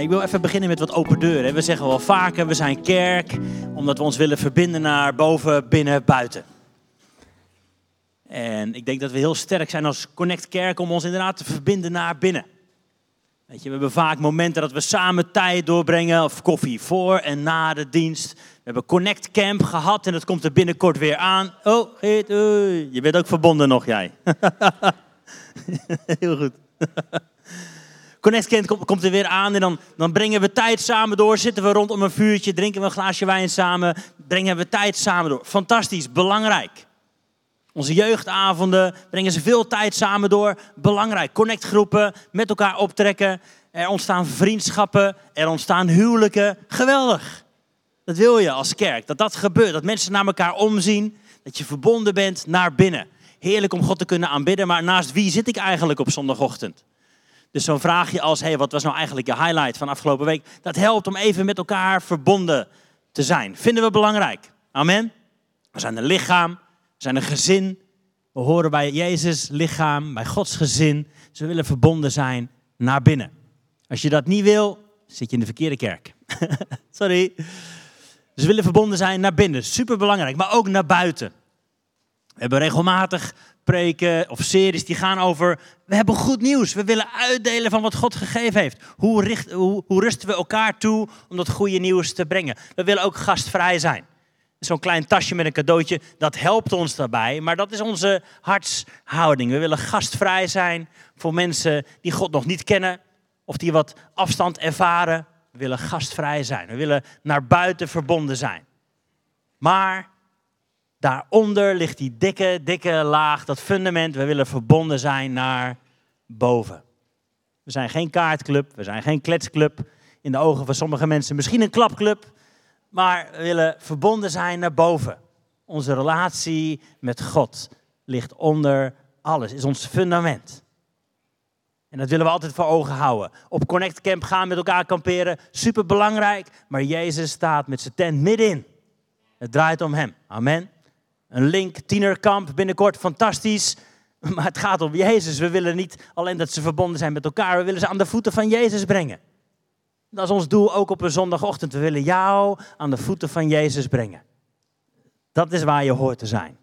Ik wil even beginnen met wat open deuren. We zeggen wel vaker, we zijn kerk, omdat we ons willen verbinden naar boven, binnen, buiten. En ik denk dat we heel sterk zijn als Connect Kerk om ons inderdaad te verbinden naar binnen. Weet je, we hebben vaak momenten dat we samen tijd doorbrengen, of koffie voor en na de dienst. We hebben Connect Camp gehad en dat komt er binnenkort weer aan. Oh, je bent ook verbonden nog, jij. heel goed. Connect Camp komt er weer aan en dan, dan brengen we tijd samen door. Zitten we rondom een vuurtje, drinken we een glaasje wijn samen. Brengen we tijd samen door. Fantastisch, belangrijk. Onze jeugdavonden brengen ze veel tijd samen door. Belangrijk. Connectgroepen, met elkaar optrekken. Er ontstaan vriendschappen, er ontstaan huwelijken. Geweldig. Dat wil je als kerk, dat dat gebeurt. Dat mensen naar elkaar omzien, dat je verbonden bent naar binnen. Heerlijk om God te kunnen aanbidden, maar naast wie zit ik eigenlijk op zondagochtend? Dus zo'n vraagje als, hey, wat was nou eigenlijk je highlight van afgelopen week? Dat helpt om even met elkaar verbonden te zijn. Vinden we belangrijk. Amen. We zijn een lichaam, we zijn een gezin. We horen bij Jezus lichaam, bij Gods gezin. Ze willen verbonden zijn naar binnen. Als je dat niet wil, zit je in de verkeerde kerk. Sorry. Ze willen verbonden zijn naar binnen. Super belangrijk, maar ook naar buiten. We hebben regelmatig of series die gaan over. We hebben goed nieuws. We willen uitdelen van wat God gegeven heeft. Hoe, richt, hoe, hoe rusten we elkaar toe om dat goede nieuws te brengen? We willen ook gastvrij zijn. Zo'n klein tasje met een cadeautje, dat helpt ons daarbij. Maar dat is onze hartshouding. We willen gastvrij zijn voor mensen die God nog niet kennen of die wat afstand ervaren. We willen gastvrij zijn. We willen naar buiten verbonden zijn. Maar daaronder ligt die dikke, dikke laag, dat fundament. We willen verbonden zijn naar boven. We zijn geen kaartclub, we zijn geen kletsclub. In de ogen van sommige mensen misschien een klapclub. Maar we willen verbonden zijn naar boven. Onze relatie met God ligt onder alles, is ons fundament. En dat willen we altijd voor ogen houden. Op Connect Camp gaan met elkaar kamperen, super belangrijk. Maar Jezus staat met zijn tent middenin. Het draait om hem. Amen. Een link, tienerkamp binnenkort, fantastisch. Maar het gaat om Jezus. We willen niet alleen dat ze verbonden zijn met elkaar, we willen ze aan de voeten van Jezus brengen. Dat is ons doel ook op een zondagochtend. We willen jou aan de voeten van Jezus brengen. Dat is waar je hoort te zijn.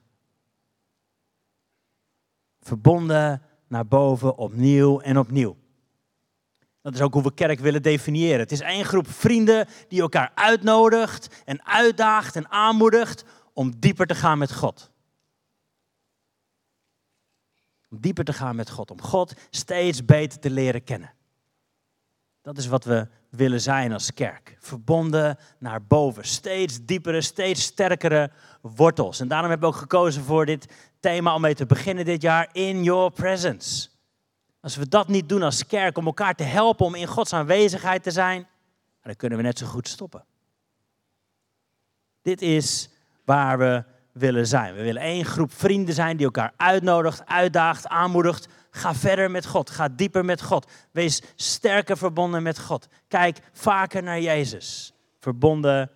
Verbonden naar boven, opnieuw en opnieuw. Dat is ook hoe we kerk willen definiëren. Het is één groep vrienden die elkaar uitnodigt en uitdaagt en aanmoedigt om dieper te gaan met God. Om dieper te gaan met God, om God steeds beter te leren kennen. Dat is wat we willen zijn als kerk. Verbonden naar boven. Steeds diepere, steeds sterkere wortels. En daarom hebben we ook gekozen voor dit thema om mee te beginnen dit jaar. In your presence. Als we dat niet doen als kerk om elkaar te helpen om in Gods aanwezigheid te zijn, dan kunnen we net zo goed stoppen. Dit is waar we willen zijn. We willen één groep vrienden zijn die elkaar uitnodigt, uitdaagt, aanmoedigt. Ga verder met God. Ga dieper met God. Wees sterker verbonden met God. Kijk vaker naar Jezus. Verbonden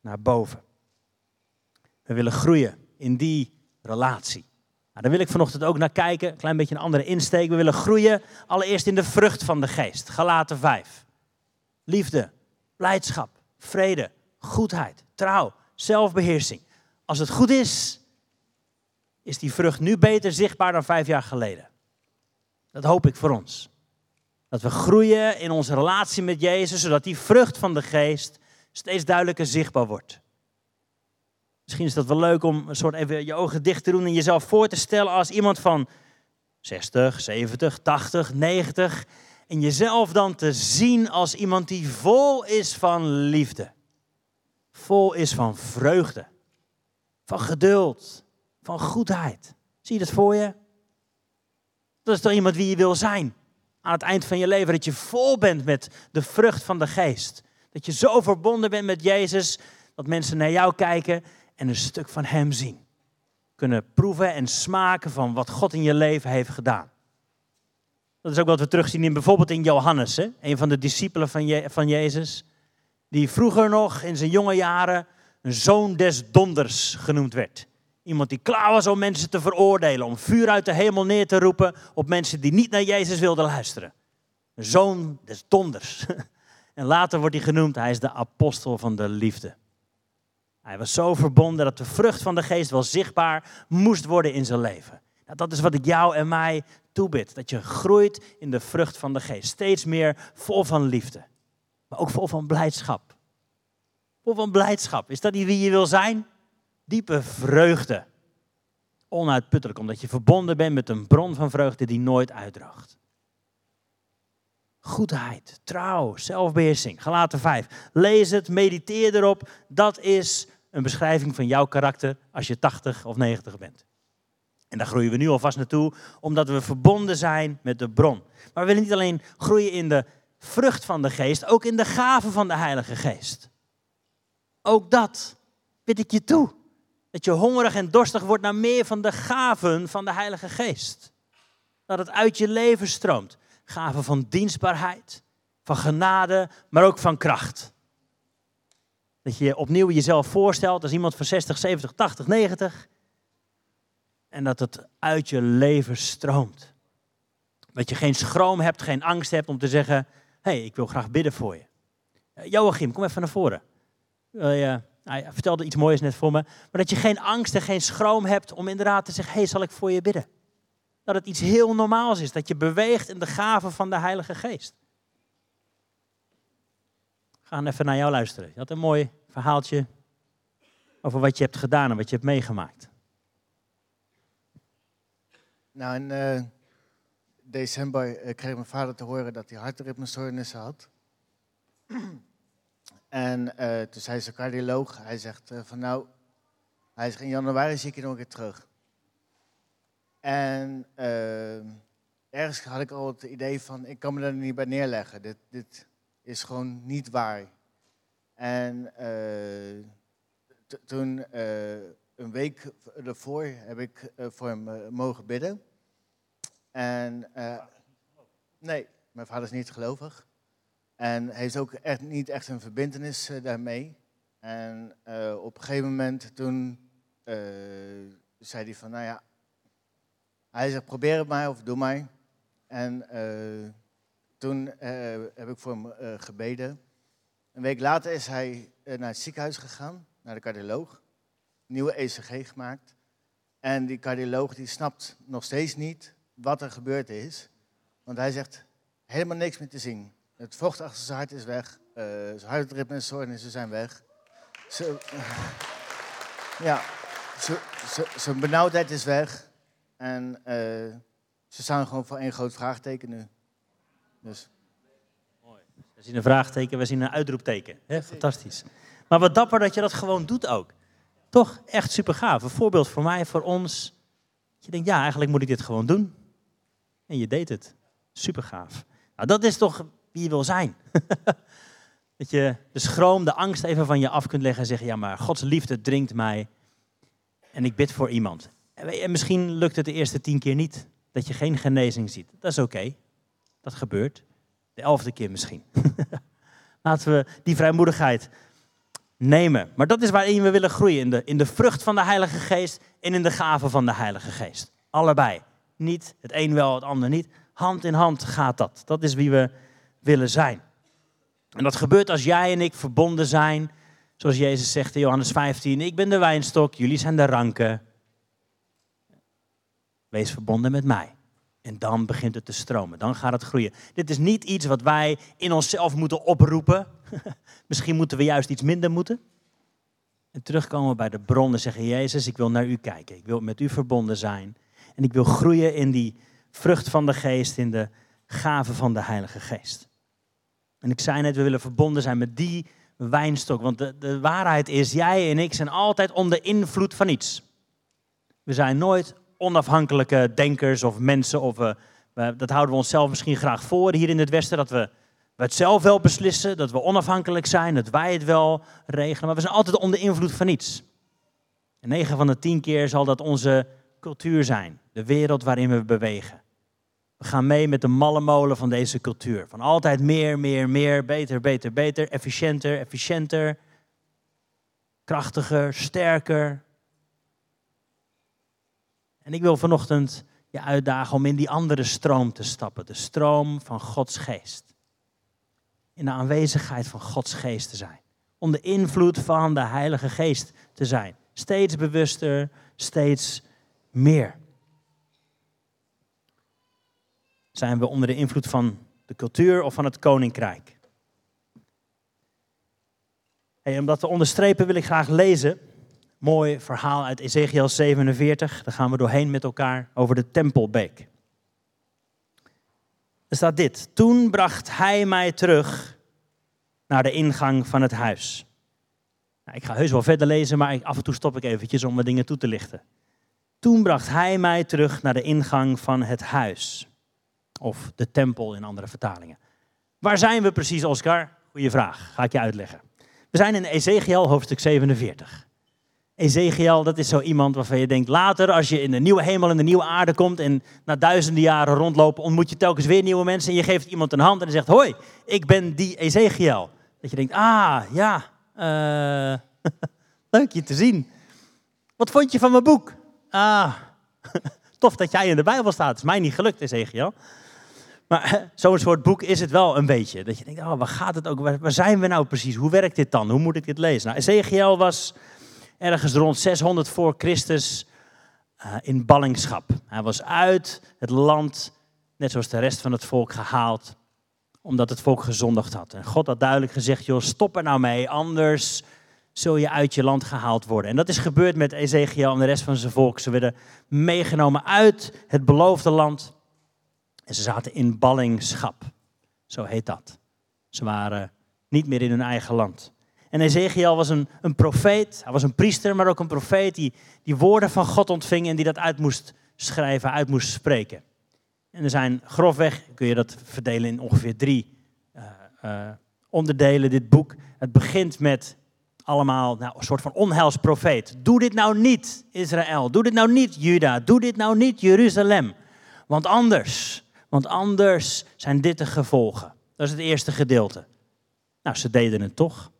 naar boven. We willen groeien in die relatie. Nou, daar wil ik vanochtend ook naar kijken. Een klein beetje een andere insteek. We willen groeien allereerst in de vrucht van de geest. Galaten 5. Liefde, blijdschap, vrede, goedheid, trouw, zelfbeheersing. Als het goed is, is die vrucht nu beter zichtbaar dan vijf jaar geleden. Dat hoop ik voor ons. Dat we groeien in onze relatie met Jezus, zodat die vrucht van de geest steeds duidelijker zichtbaar wordt. Misschien is dat wel leuk om een soort even je ogen dicht te doen en jezelf voor te stellen als iemand van 60, 70, 80, 90. En jezelf dan te zien als iemand die vol is van liefde. Vol is van vreugde. Van geduld. Van goedheid. Zie je dat voor je? Dat is toch iemand wie je wil zijn. Aan het eind van je leven. Dat je vol bent met de vrucht van de geest. Dat je zo verbonden bent met Jezus. Dat mensen naar jou kijken en een stuk van Hem zien. Kunnen proeven en smaken van wat God in je leven heeft gedaan. Dat is ook wat we terugzien in bijvoorbeeld in Johannes, hè? een van de discipelen van, van Jezus. Die vroeger nog in zijn jonge jaren een zoon des donders genoemd werd. Iemand die klaar was om mensen te veroordelen, om vuur uit de hemel neer te roepen op mensen die niet naar Jezus wilden luisteren. Een zoon des donders. En later wordt hij genoemd, hij is de apostel van de liefde. Hij was zo verbonden dat de vrucht van de geest wel zichtbaar moest worden in zijn leven. Nou, dat is wat ik jou en mij toebid. Dat je groeit in de vrucht van de geest. Steeds meer vol van liefde. Maar ook vol van blijdschap. Vol van blijdschap. Is dat niet wie je wil zijn? Diepe vreugde. Onuitputtelijk, omdat je verbonden bent met een bron van vreugde die nooit uitdroogt. Goedheid, trouw, zelfbeheersing. Galaten 5. Lees het, mediteer erop. Dat is een beschrijving van jouw karakter als je 80 of 90 bent. En daar groeien we nu alvast naartoe, omdat we verbonden zijn met de bron. Maar we willen niet alleen groeien in de vrucht van de geest, ook in de gaven van de Heilige Geest. Ook dat bid ik je toe. Dat je hongerig en dorstig wordt naar meer van de gaven van de Heilige Geest. Dat het uit je leven stroomt. Gaven van dienstbaarheid, van genade, maar ook van kracht. Dat je opnieuw jezelf voorstelt als iemand van 60, 70, 80, 90. En dat het uit je leven stroomt. Dat je geen schroom hebt, geen angst hebt om te zeggen: hey, ik wil graag bidden voor je. Uh, Joachim, kom even naar voren. Uh, hij vertelde iets moois net voor me. Maar dat je geen angst en geen schroom hebt om inderdaad te zeggen: hey, zal ik voor je bidden? Dat het iets heel normaals is. Dat je beweegt in de gaven van de Heilige Geest. We gaan even naar jou luisteren. Je had een mooi verhaaltje over wat je hebt gedaan en wat je hebt meegemaakt. Nou, in uh, december uh, kreeg mijn vader te horen dat hij hartritmestoornissen had. en uh, toen zei zijn cardioloog, hij zegt van nou, hij zegt in januari zie ik je nog een keer terug. En ergens had ik al het idee van, ik kan me er niet bij neerleggen. Dit, dit is gewoon niet waar. En toen een week ervoor heb ik voor hem mogen bidden. En uh, nee, mijn vader is niet gelovig. En heeft ook echt niet echt een verbindenis daarmee. En op een gegeven moment toen zei hij van, nou ja, hij zegt probeer het maar of doe maar. En toen heb ik voor hem gebeden. Een week later is hij naar het ziekenhuis gegaan, naar de cardioloog nieuwe ECG gemaakt. En die cardioloog die snapt nog steeds niet wat er gebeurd is. Want hij zegt helemaal niks meer te zien. Het vocht achter zijn hart is weg. Uh, zijn hartritme en stoornissen zijn weg. ja, zijn benauwdheid is weg. En uh, ze staan gewoon voor één groot vraagteken nu. Dus. Mooi. We zien een vraagteken, we zien een uitroepteken. Fantastisch. Maar wat dapper dat je dat gewoon doet ook. Toch echt super gaaf. Een voorbeeld voor mij, voor ons. Je denkt, ja, eigenlijk moet ik dit gewoon doen. En je deed het. Super gaaf. Nou, dat is toch wie je wil zijn. dat je de schroom, de angst even van je af kunt leggen en zeggen, ja, maar Gods liefde dringt mij. En ik bid voor iemand. En misschien lukt het de eerste tien keer niet. Dat je geen genezing ziet. Dat is oké. Dat gebeurt. De elfde keer misschien. Laten we die vrijmoedigheid nemen. Maar dat is waarin we willen groeien. In de, in de vrucht van de Heilige Geest en in de gaven van de Heilige Geest. Allebei. Niet het een wel, het ander niet. Hand in hand gaat dat. Dat is wie we willen zijn. En dat gebeurt als jij en ik verbonden zijn. Zoals Jezus zegt in Johannes 15. Ik ben de wijnstok, jullie zijn de ranken. Wees verbonden met mij. En dan begint het te stromen. Dan gaat het groeien. Dit is niet iets wat wij in onszelf moeten oproepen. Misschien moeten we juist iets minder moeten. En terugkomen bij de bron en zeggen: Jezus, ik wil naar u kijken. Ik wil met u verbonden zijn. En ik wil groeien in die vrucht van de geest, in de gave van de Heilige Geest. En ik zei net, we willen verbonden zijn met die wijnstok. Want de, de waarheid is, jij en ik zijn altijd onder invloed van iets. We zijn nooit onafhankelijke denkers of mensen. Of, uh, dat houden we onszelf misschien graag voor hier in het Westen. Dat we, we het zelf wel beslissen, dat we onafhankelijk zijn, dat wij het wel regelen. Maar we zijn altijd onder invloed van iets. En 9 van de 10 keer zal dat onze cultuur zijn. De wereld waarin we bewegen. We gaan mee met de malle molen van deze cultuur. Van altijd meer, meer, meer, beter, beter, beter, efficiënter, efficiënter, krachtiger, sterker, en ik wil vanochtend je uitdagen om in die andere stroom te stappen. De stroom van Gods geest. in de aanwezigheid van Gods geest te zijn. Onder invloed van de Heilige Geest te zijn. Steeds bewuster, steeds meer. Zijn we onder de invloed van de cultuur of van het koninkrijk? Hey, om dat te onderstrepen wil ik graag lezen. Mooi verhaal uit Ezekiel 47. Daar gaan we doorheen met elkaar over de tempelbeek. Er staat dit. Toen bracht hij mij terug naar de ingang van het huis. Nou, ik ga heus wel verder lezen, maar af en toe stop ik eventjes om wat dingen toe te lichten. Toen bracht hij mij terug naar de ingang van het huis. Of de tempel in andere vertalingen. Waar zijn we precies, Oscar? Goeie vraag, ga ik je uitleggen. We zijn in Ezekiel hoofdstuk 47. Ezekiel, dat is zo iemand waarvan je denkt, later als je in de nieuwe hemel en de nieuwe aarde komt en na duizenden jaren rondlopen, ontmoet je telkens weer nieuwe mensen en je geeft iemand een hand en zegt, hoi, ik ben die Ezekiel. Dat je denkt, ah, ja, uh, leuk je te zien. Wat vond je van mijn boek? Ah, tof dat jij in de Bijbel staat. Het is mij niet gelukt, Ezekiel. Maar zo'n soort boek is het wel een beetje. Dat je denkt, oh, waar gaat het ook? Waar, zijn we nou precies? Hoe werkt dit dan? Hoe moet ik dit lezen? Nou, Ezekiel was ergens rond 600 voor Christus uh, in ballingschap. Hij was uit het land, net zoals de rest van het volk, gehaald. Omdat het volk gezondigd had. En God had duidelijk gezegd, joh, stop er nou mee, anders zul je uit je land gehaald worden. En dat is gebeurd met Ezekiel en de rest van zijn volk. Ze werden meegenomen uit het beloofde land. En ze zaten in ballingschap. Zo heet dat. Ze waren niet meer in hun eigen land. En Ezekiel was een, een profeet, hij was een priester, maar ook een profeet die, die woorden van God ontving en die dat uit moest schrijven, uit moest spreken. En er zijn grofweg, kun je dat verdelen in ongeveer drie uh, uh, onderdelen, dit boek. Het begint met allemaal nou, een soort van onheilsprofeet. Doe dit nou niet, Israël. Doe dit nou niet, Juda. Doe dit nou niet, Jeruzalem. Want anders, want anders zijn dit de gevolgen. Dat is het eerste gedeelte. Nou, ze deden het toch.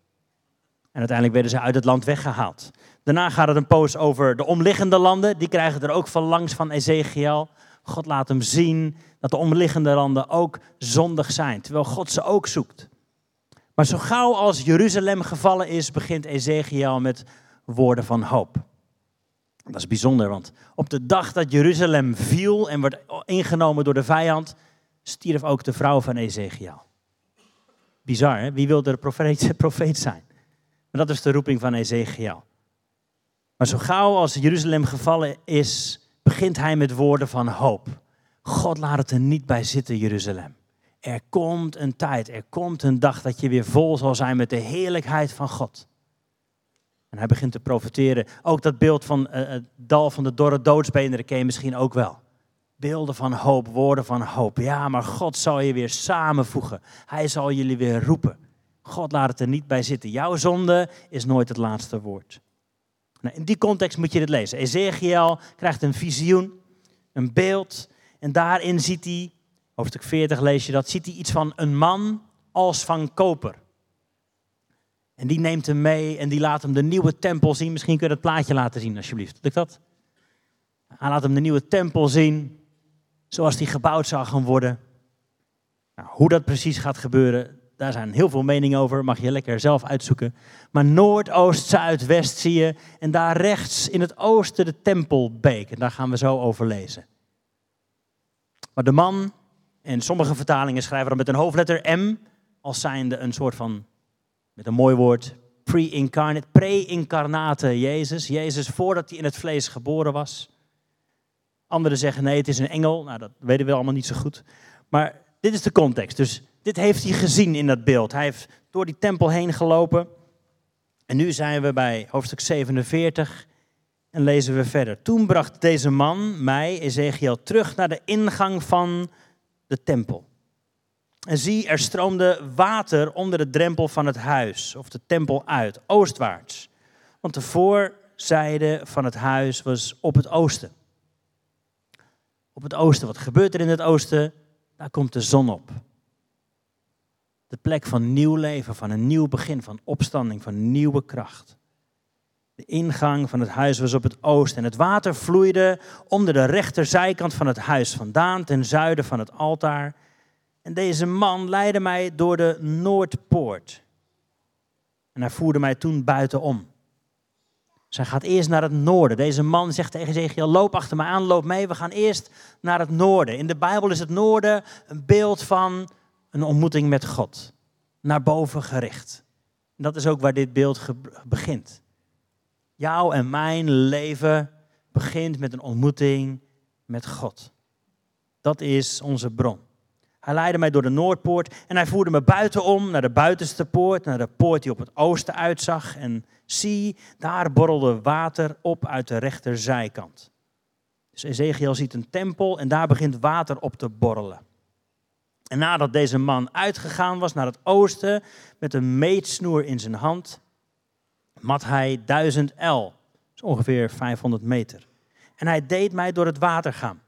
En uiteindelijk werden ze uit het land weggehaald. Daarna gaat het een poos over de omliggende landen. Die krijgen er ook van langs van Ezekiel. God laat hem zien dat de omliggende landen ook zondig zijn. Terwijl God ze ook zoekt. Maar zo gauw als Jeruzalem gevallen is, begint Ezekiel met woorden van hoop. Dat is bijzonder, want op de dag dat Jeruzalem viel en werd ingenomen door de vijand, stierf ook de vrouw van Ezekiel. Bizar, hè? Wie wilde de profeet, profeet zijn? Maar dat is de roeping van Ezekiel. Maar zo gauw als Jeruzalem gevallen is, begint hij met woorden van hoop. God laat het er niet bij zitten, Jeruzalem. Er komt een tijd, er komt een dag dat je weer vol zal zijn met de heerlijkheid van God. En hij begint te profiteren. Ook dat beeld van het dal van de dorre doodsbeenderen ken je misschien ook wel. Beelden van hoop, woorden van hoop. Ja, maar God zal je weer samenvoegen. Hij zal jullie weer roepen. God laat het er niet bij zitten. Jouw zonde is nooit het laatste woord. Nou, in die context moet je dit lezen. Ezekiel krijgt een visioen, een beeld. En daarin ziet hij, hoofdstuk 40 lees je dat, ziet hij iets van een man als van koper. En die neemt hem mee en die laat hem de nieuwe tempel zien. Misschien kun je dat plaatje laten zien, alsjeblieft. Lukt dat? Hij laat hem de nieuwe tempel zien, zoals die gebouwd zal gaan worden. Nou, hoe dat precies gaat gebeuren, daar zijn heel veel meningen over, mag je lekker zelf uitzoeken. Maar noord, oost, zuid, west zie je. En daar rechts in het oosten de tempelbeek. En daar gaan we zo over lezen. Maar de man, en sommige vertalingen schrijven dan met een hoofdletter M, als zijnde een soort van, met een mooi woord, pre-incarnate, pre-incarnate Jezus. Jezus voordat hij in het vlees geboren was. Anderen zeggen nee, het is een engel. Nou, dat weten we allemaal niet zo goed. Maar dit is de context. Dus dit heeft hij gezien in dat beeld. Hij heeft door die tempel heen gelopen. En nu zijn we bij hoofdstuk 47 en lezen we verder. Toen bracht deze man mij, Ezekiel, terug naar de ingang van de tempel. En zie, er stroomde water onder de drempel van het huis, of de tempel uit, oostwaarts. Want de voorzijde van het huis was op het oosten. Op het oosten, wat gebeurt er in het oosten? Daar komt de zon op. De plek van nieuw leven, van een nieuw begin, van opstanding, van nieuwe kracht. De ingang van het huis was op het oosten en het water vloeide onder de rechterzijkant van het huis vandaan, ten zuiden van het altaar. En deze man leidde mij door de Noordpoort. En hij voerde mij toen buitenom. Zij gaat eerst naar het noorden. Deze man zegt tegen Ezekiel, loop achter me aan, loop mee. We gaan eerst naar het noorden. In de Bijbel is het noorden een beeld van een ontmoeting met God. Naar boven gericht. Dat is ook waar dit beeld begint. Jouw en mijn leven begint met een ontmoeting met God. Dat is onze bron. Hij leidde mij door de Noordpoort en hij voerde me buitenom naar de buitenste poort, naar de poort die op het oosten uitzag. En zie, daar borrelde water op uit de rechterzijkant. Dus Ezekiel ziet een tempel en daar begint water op te borrelen. En nadat deze man uitgegaan was naar het oosten met een meetsnoer in zijn hand, mat hij duizend el, dus ongeveer 500 meter. En hij deed mij door het water gaan.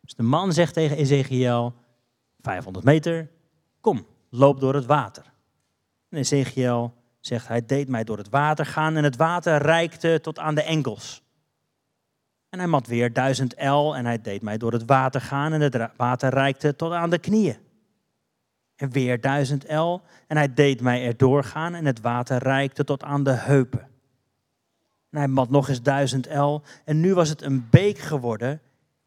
Dus de man zegt tegen Ezekiel, 500 meter, kom, loop door het water. En Ezekiel zegt, hij deed mij door het water gaan en het water reikte tot aan de enkels. En hij mat weer duizend el en hij deed mij door het water gaan en het water reikte tot aan de knieën. En weer duizend el en hij deed mij erdoor gaan en het water reikte tot aan de heupen. En hij mat nog eens duizend el en nu was het een beek geworden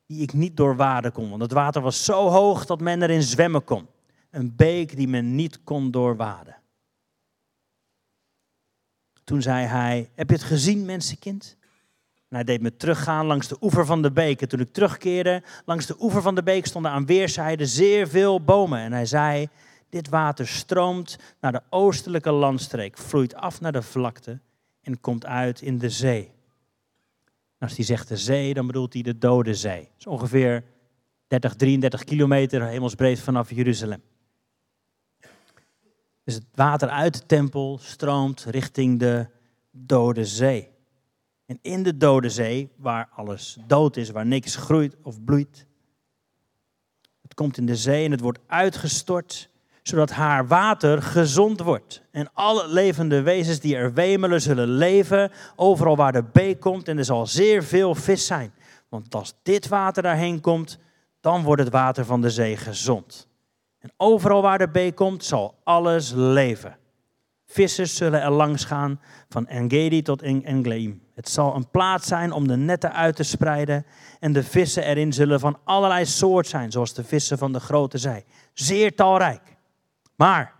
die ik niet doorwaden kon. Want het water was zo hoog dat men erin zwemmen kon. Een beek die men niet kon doorwaden. Toen zei hij, heb je het gezien mensenkind? En hij deed me teruggaan langs de oever van de beek. En toen ik terugkeerde, langs de oever van de beek stonden aan weerszijden zeer veel bomen. En hij zei, dit water stroomt naar de oostelijke landstreek, vloeit af naar de vlakte en komt uit in de zee. Als hij zegt de zee, dan bedoelt hij de Dode Zee. Dat is ongeveer 30, 33 kilometer hemelsbreed vanaf Jeruzalem. Dus het water uit de tempel stroomt richting de Dode Zee. En in de Dode Zee, waar alles dood is, waar niks groeit of bloeit, het komt in de zee en het wordt uitgestort zodat haar water gezond wordt. En alle levende wezens die er wemelen zullen leven, overal waar de beek komt. En er zal zeer veel vis zijn. Want als dit water daarheen komt, dan wordt het water van de zee gezond. En overal waar de beek komt, zal alles leven. Vissers zullen er langs gaan van Engedi tot Engleim. Het zal een plaats zijn om de netten uit te spreiden. En de vissen erin zullen van allerlei soort zijn, zoals de vissen van de grote zee. Zeer talrijk. Maar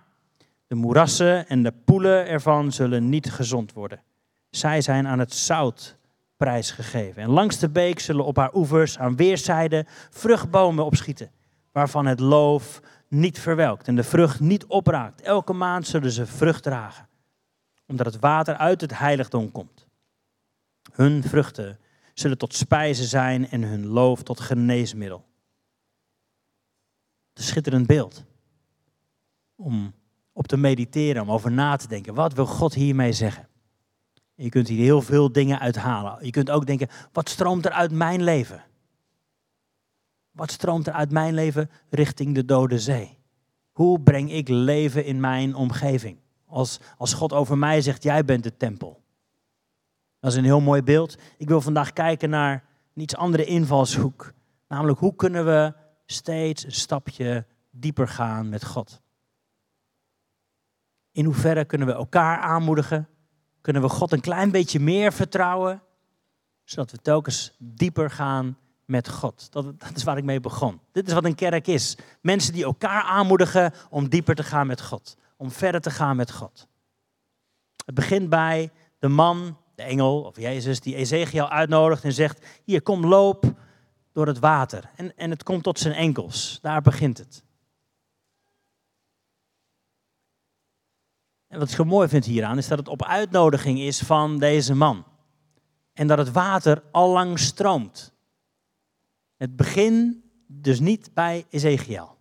de moerassen en de poelen ervan zullen niet gezond worden. Zij zijn aan het zout prijsgegeven. En langs de beek zullen op haar oevers aan weerszijden vruchtbomen opschieten, waarvan het loof niet verwelkt en de vrucht niet opraakt. Elke maand zullen ze vrucht dragen, omdat het water uit het heiligdom komt. Hun vruchten zullen tot spijze zijn en hun loof tot geneesmiddel. Een schitterend beeld om op te mediteren, om over na te denken. Wat wil God hiermee zeggen? Je kunt hier heel veel dingen uithalen. Je kunt ook denken, wat stroomt er uit mijn leven? Wat stroomt er uit mijn leven richting de dode zee? Hoe breng ik leven in mijn omgeving? Als, als God over mij zegt, jij bent de tempel. Dat is een heel mooi beeld. Ik wil vandaag kijken naar een iets andere invalshoek. Namelijk, hoe kunnen we steeds een stapje dieper gaan met God? In hoeverre kunnen we elkaar aanmoedigen? Kunnen we God een klein beetje meer vertrouwen? Zodat we telkens dieper gaan met God. Dat, dat, is waar ik mee begon. Dit is wat een kerk is. Mensen die elkaar aanmoedigen om dieper te gaan met God. Om verder te gaan met God. Het begint bij de man, de engel of Jezus, die Ezekiel uitnodigt en zegt: Hier, kom, loop door het water. En, en het komt tot zijn enkels. Daar begint het. En wat ik zo mooi vind hieraan is dat het op uitnodiging is van deze man. En dat het water al lang stroomt. Het begint dus niet bij Ezekiel.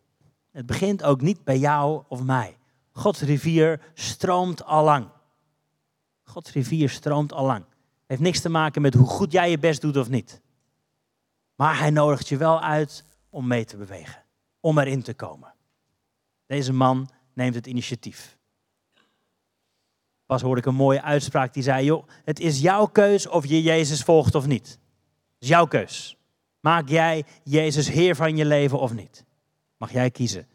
Het begint ook niet bij jou of mij. Gods rivier stroomt al lang. Gods rivier stroomt al lang. Heeft niks te maken met hoe goed jij je best doet of niet. Maar hij nodigt je wel uit om mee te bewegen. Om erin te komen. Deze man neemt het initiatief. Pas hoorde ik een mooie uitspraak die zei: joh, het is jouw keus of je Jezus volgt of niet. Het is jouw keus. Maak jij Jezus Heer van je leven of niet? Mag jij kiezen.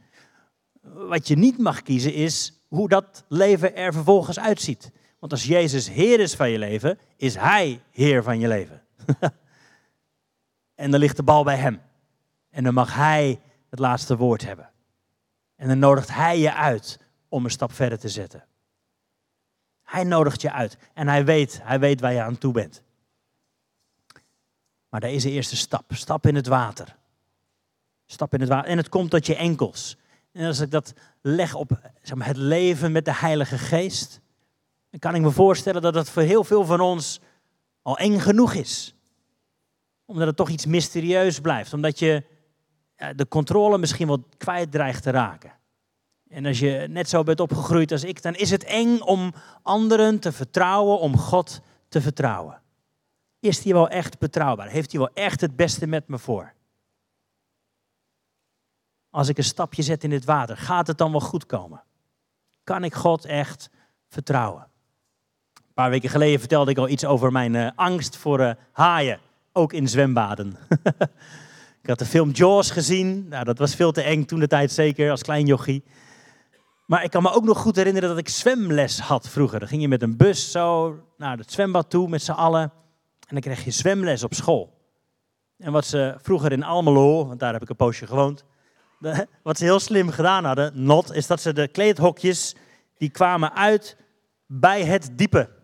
Wat je niet mag kiezen is hoe dat leven er vervolgens uitziet. Want als Jezus Heer is van je leven, is Hij Heer van je leven. en dan ligt de bal bij Hem. En dan mag Hij het laatste woord hebben. En dan nodigt Hij je uit om een stap verder te zetten. Hij nodigt je uit en hij weet, hij weet waar je aan toe bent. Maar daar is de eerste stap. Stap in het water. Stap in het water. En het komt tot je enkels. En als ik dat leg op zeg maar, het leven met de Heilige Geest, dan kan ik me voorstellen dat dat voor heel veel van ons al eng genoeg is. Omdat het toch iets mysterieus blijft. Omdat je de controle misschien wel kwijt dreigt te raken. En als je net zo bent opgegroeid als ik, dan is het eng om anderen te vertrouwen, om God te vertrouwen. Is hij wel echt betrouwbaar? Heeft hij wel echt het beste met me voor? Als ik een stapje zet in het water, gaat het dan wel goed komen? Kan ik God echt vertrouwen? Paar weken geleden vertelde ik al iets over mijn uh, angst voor uh, haaien, ook in zwembaden. ik had de film Jaws gezien, nou, dat was veel te eng toen de tijd zeker, als klein jochie. Maar ik kan me ook nog goed herinneren dat ik zwemles had vroeger. Dan ging je met een bus zo naar het zwembad toe met z'n allen. En dan kreeg je zwemles op school. En wat ze vroeger in Almelo, want daar heb ik een poosje gewoond. Wat ze heel slim gedaan hadden, not, is dat ze de kleedhokjes, die kwamen uit bij het diepe.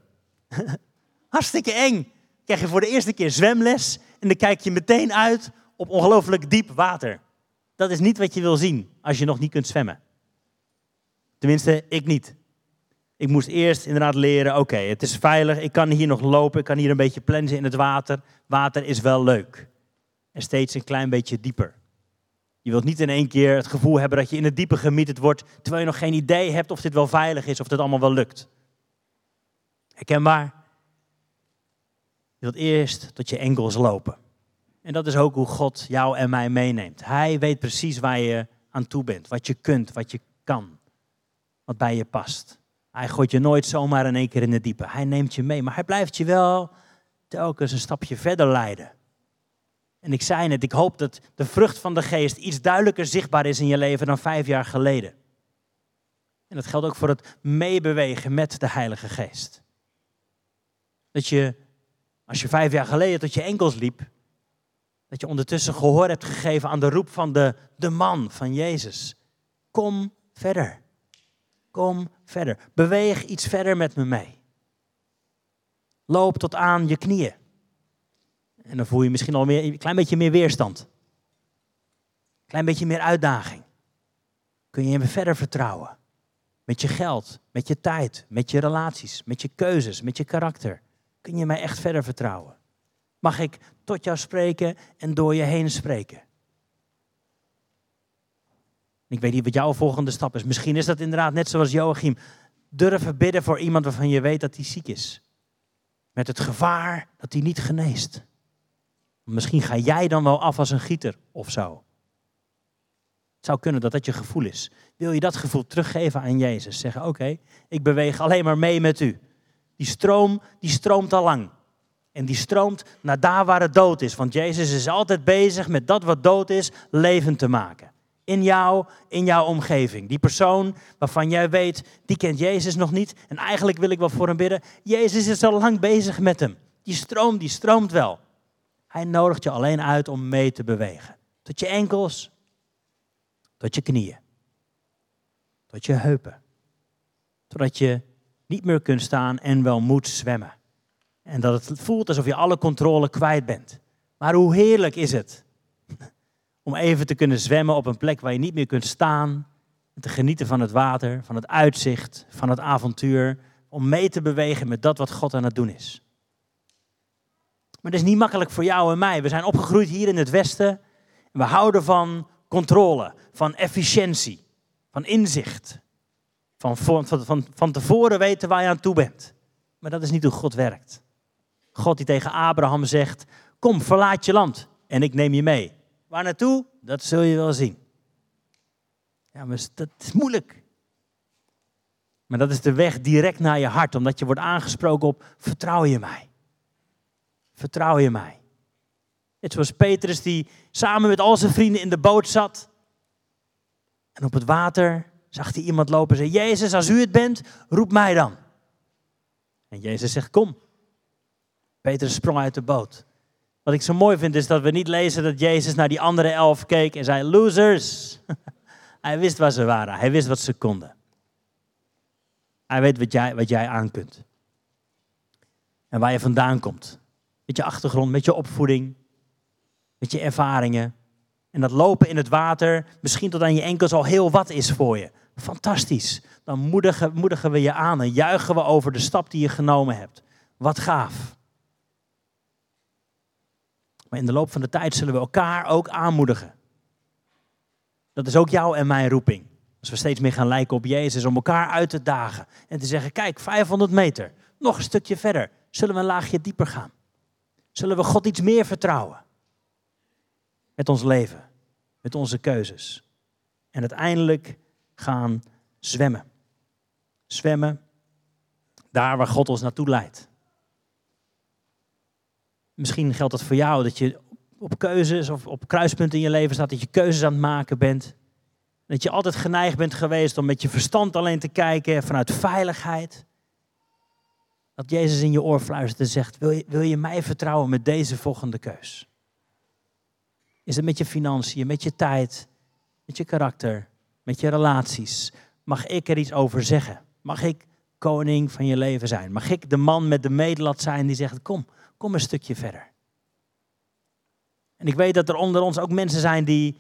Hartstikke eng. Krijg je voor de eerste keer zwemles en dan kijk je meteen uit op ongelooflijk diep water. Dat is niet wat je wil zien als je nog niet kunt zwemmen. Tenminste, ik niet. Ik moest eerst inderdaad leren, oké, het is veilig, ik kan hier nog lopen, ik kan hier een beetje plensen in het water. Water is wel leuk. En steeds een klein beetje dieper. Je wilt niet in één keer het gevoel hebben dat je in het diepe gemieterd wordt, terwijl je nog geen idee hebt of dit wel veilig is, of dit allemaal wel lukt. Herkenbaar? Je wilt eerst tot je enkels lopen. En dat is ook hoe God jou en mij meeneemt. Hij weet precies waar je aan toe bent, wat je kunt, wat je kan wat bij je past. Hij gooit je nooit zomaar in één keer in de diepe. Hij neemt je mee, maar hij blijft je wel telkens een stapje verder leiden. En ik zei net, ik hoop dat de vrucht van de geest iets duidelijker zichtbaar is in je leven dan vijf jaar geleden. En dat geldt ook voor het meebewegen met de Heilige Geest. Dat je, als je vijf jaar geleden tot je enkels liep, dat je ondertussen gehoor hebt gegeven aan de roep van de, de man van Jezus. Kom verder. Kom verder. Beweeg iets verder met me mee. Loop tot aan je knieën. En dan voel je misschien al meer, een klein beetje meer weerstand. Een klein beetje meer uitdaging. Kun je me verder vertrouwen? Met je geld, met je tijd, met je relaties, met je keuzes, met je karakter. Kun je mij echt verder vertrouwen? Mag ik tot jou spreken en door je heen spreken? Ik weet niet wat jouw volgende stap is. Misschien is dat inderdaad net zoals Joachim. Durven bidden voor iemand waarvan je weet dat hij ziek is. Met het gevaar dat hij niet geneest. Misschien ga jij dan wel af als een gieter of zo. Het zou kunnen dat dat je gevoel is. Wil je dat gevoel teruggeven aan Jezus? Zeggen, oké, ik beweeg alleen maar mee met u. Die stroom, die stroomt al lang. En die stroomt naar daar waar het dood is. Want Jezus is altijd bezig met dat wat dood is, levend te maken in jou, in jouw omgeving. Die persoon waarvan jij weet, die kent Jezus nog niet. En eigenlijk wil ik wel voor hem bidden. Jezus is al lang bezig met hem. Die stroom, die stroomt wel. Hij nodigt je alleen uit om mee te bewegen. Tot je enkels, tot je knieën, tot je heupen. Totdat je niet meer kunt staan en wel moet zwemmen. En dat het voelt alsof je alle controle kwijt bent. Maar hoe heerlijk is het om even te kunnen zwemmen op een plek waar je niet meer kunt staan. Te genieten van het water, van het uitzicht, van het avontuur. Om mee te bewegen met dat wat God aan het doen is. Maar het is niet makkelijk voor jou en mij. We zijn opgegroeid hier in het Westen. En we houden van controle, van efficiëntie, van inzicht. Van, van, van, van tevoren weten waar je aan toe bent. Maar dat is niet hoe God werkt. God die tegen Abraham zegt: Kom, verlaat je land en ik neem je mee. Waar naartoe? Dat zul je wel zien. Ja, maar dat is moeilijk. Maar dat is de weg direct naar je hart, omdat je wordt aangesproken op vertrouw je mij. Vertrouw je mij. Het was Petrus die samen met al zijn vrienden in de boot zat. En op het water zag hij iemand lopen en zei, Jezus, als u het bent, roep mij dan. En Jezus zegt, kom. Petrus sprong uit de boot. Wat ik zo mooi vind is dat we niet lezen dat Jezus naar die andere elf keek en zei, losers. Hij wist waar ze waren, hij wist wat ze konden. Hij weet wat jij, wat jij aan kunt. En waar je vandaan komt. Met je achtergrond, met je opvoeding, met je ervaringen. En dat lopen in het water, misschien tot aan je enkels al heel wat is voor je. Fantastisch. Dan moedigen, moedigen we je aan en juichen we over de stap die je genomen hebt. Wat gaaf. Maar in de loop van de tijd zullen we elkaar ook aanmoedigen. Dat is ook jouw en mijn roeping. Als we steeds meer gaan lijken op Jezus, om elkaar uit te dagen. En te zeggen, kijk, 500 meter, nog een stukje verder. Zullen we een laagje dieper gaan? Zullen we God iets meer vertrouwen? Met ons leven, met onze keuzes. En uiteindelijk gaan zwemmen. Zwemmen daar waar God ons naartoe leidt. Misschien geldt dat voor jou dat je op keuzes of op kruispunten in je leven staat, dat je keuzes aan het maken bent. Dat je altijd geneigd bent geweest om met je verstand alleen te kijken vanuit veiligheid. Dat Jezus in je oor fluistert en zegt, wil je, wil je mij vertrouwen met deze volgende keus? Is het met je financiën, met je tijd, met je karakter, met je relaties? Mag ik er iets over zeggen? Mag ik koning van je leven zijn? Mag ik de man met de medelat zijn die zegt, kom, kom een stukje verder? En ik weet dat er onder ons ook mensen zijn die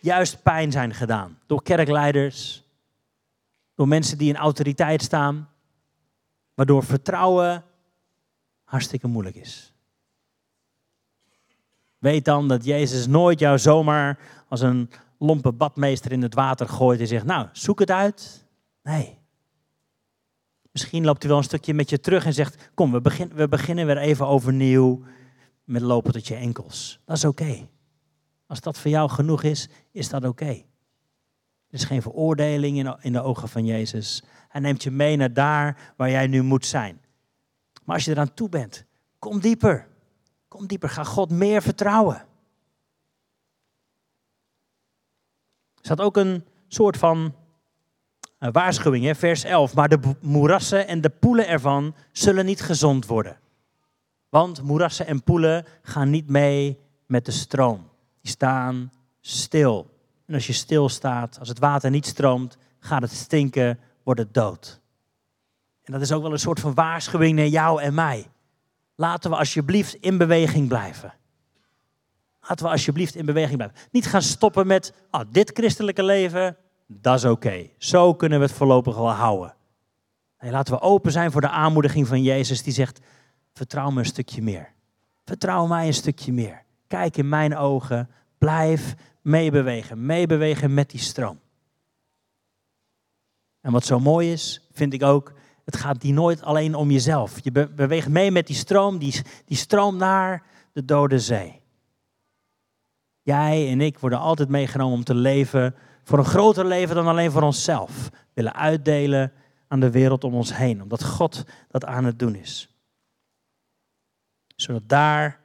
juist pijn zijn gedaan. Door kerkleiders, door mensen die in autoriteit staan, waardoor vertrouwen hartstikke moeilijk is. Weet dan dat Jezus nooit jou zomaar als een lompe badmeester in het water gooit en zegt, nou, zoek het uit. Nee. Misschien loopt hij wel een stukje met je terug en zegt, kom, we, begin, we beginnen weer even overnieuw met lopen tot je enkels. Dat is oké. Als dat voor jou genoeg is, is dat oké. Er is geen veroordeling in in de ogen van Jezus. Hij neemt je mee naar daar waar jij nu moet zijn. Maar als je eraan toe bent, kom dieper. Kom dieper. Ga God meer vertrouwen. Staat ook een soort van uh, waarschuwing, hè? vers 11. Maar de moerassen en de poelen ervan zullen niet gezond worden. Want moerassen en poelen gaan niet mee met de stroom. Die staan stil. En als je stil staat, als het water niet stroomt, gaat het stinken, wordt het dood. En dat is ook wel een soort van waarschuwing naar jou en mij. Laten we alsjeblieft in beweging blijven. Laten we alsjeblieft in beweging blijven. Niet gaan stoppen met, oh, dit christelijke leven, dat is oké. Zo kunnen we het voorlopig wel houden. Nee, laten we open zijn voor de aanmoediging van Jezus die zegt, vertrouw me een stukje meer. Vertrouw mij een stukje meer. Kijk in mijn ogen. Blijf meebewegen. Meebewegen met die stroom. En wat zo mooi is, vind ik ook, het gaat die nooit alleen om jezelf. Je beweegt mee met die stroom, die, die stroom naar de dode zee. Jij en ik worden altijd meegenomen om te leven voor een groter leven dan alleen voor onszelf. Willen uitdelen aan de wereld om ons heen, omdat God dat aan het doen is zodat daar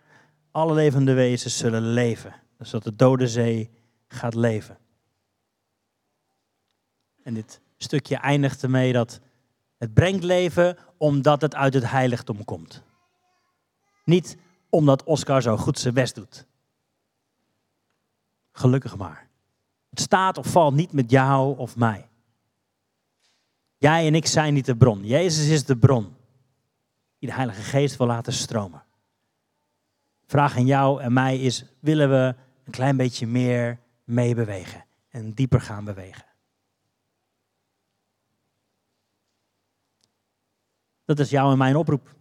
alle levende wezens zullen leven. Zodat de dode zee gaat leven. En dit stukje eindigt ermee dat het brengt leven omdat het uit het heiligdom komt. Niet omdat Oscar zo goed zijn best doet. Gelukkig maar. Het staat of valt niet met jou of mij. Jij en ik zijn niet de bron. Jezus is de bron die de Heilige Geest wil laten stromen vraag aan jou en mij is, willen we een klein beetje meer meebewegen en dieper gaan bewegen? Dat is jou en mijn oproep.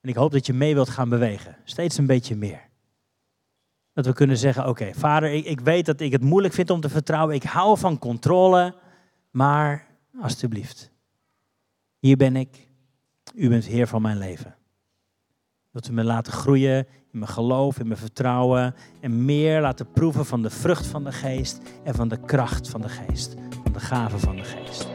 En ik hoop dat je mee wilt gaan bewegen. Steeds een beetje meer. Dat we kunnen zeggen, oké, vader, ik, ik weet dat ik het moeilijk vind om te vertrouwen. Ik hou van controle, maar alstublieft. Hier ben ik. U bent Heer van mijn leven. Dat we me laten groeien in mijn geloof, in mijn vertrouwen. En meer laten proeven van de vrucht van de geest en van de kracht van de geest. Van de gaven van de geest.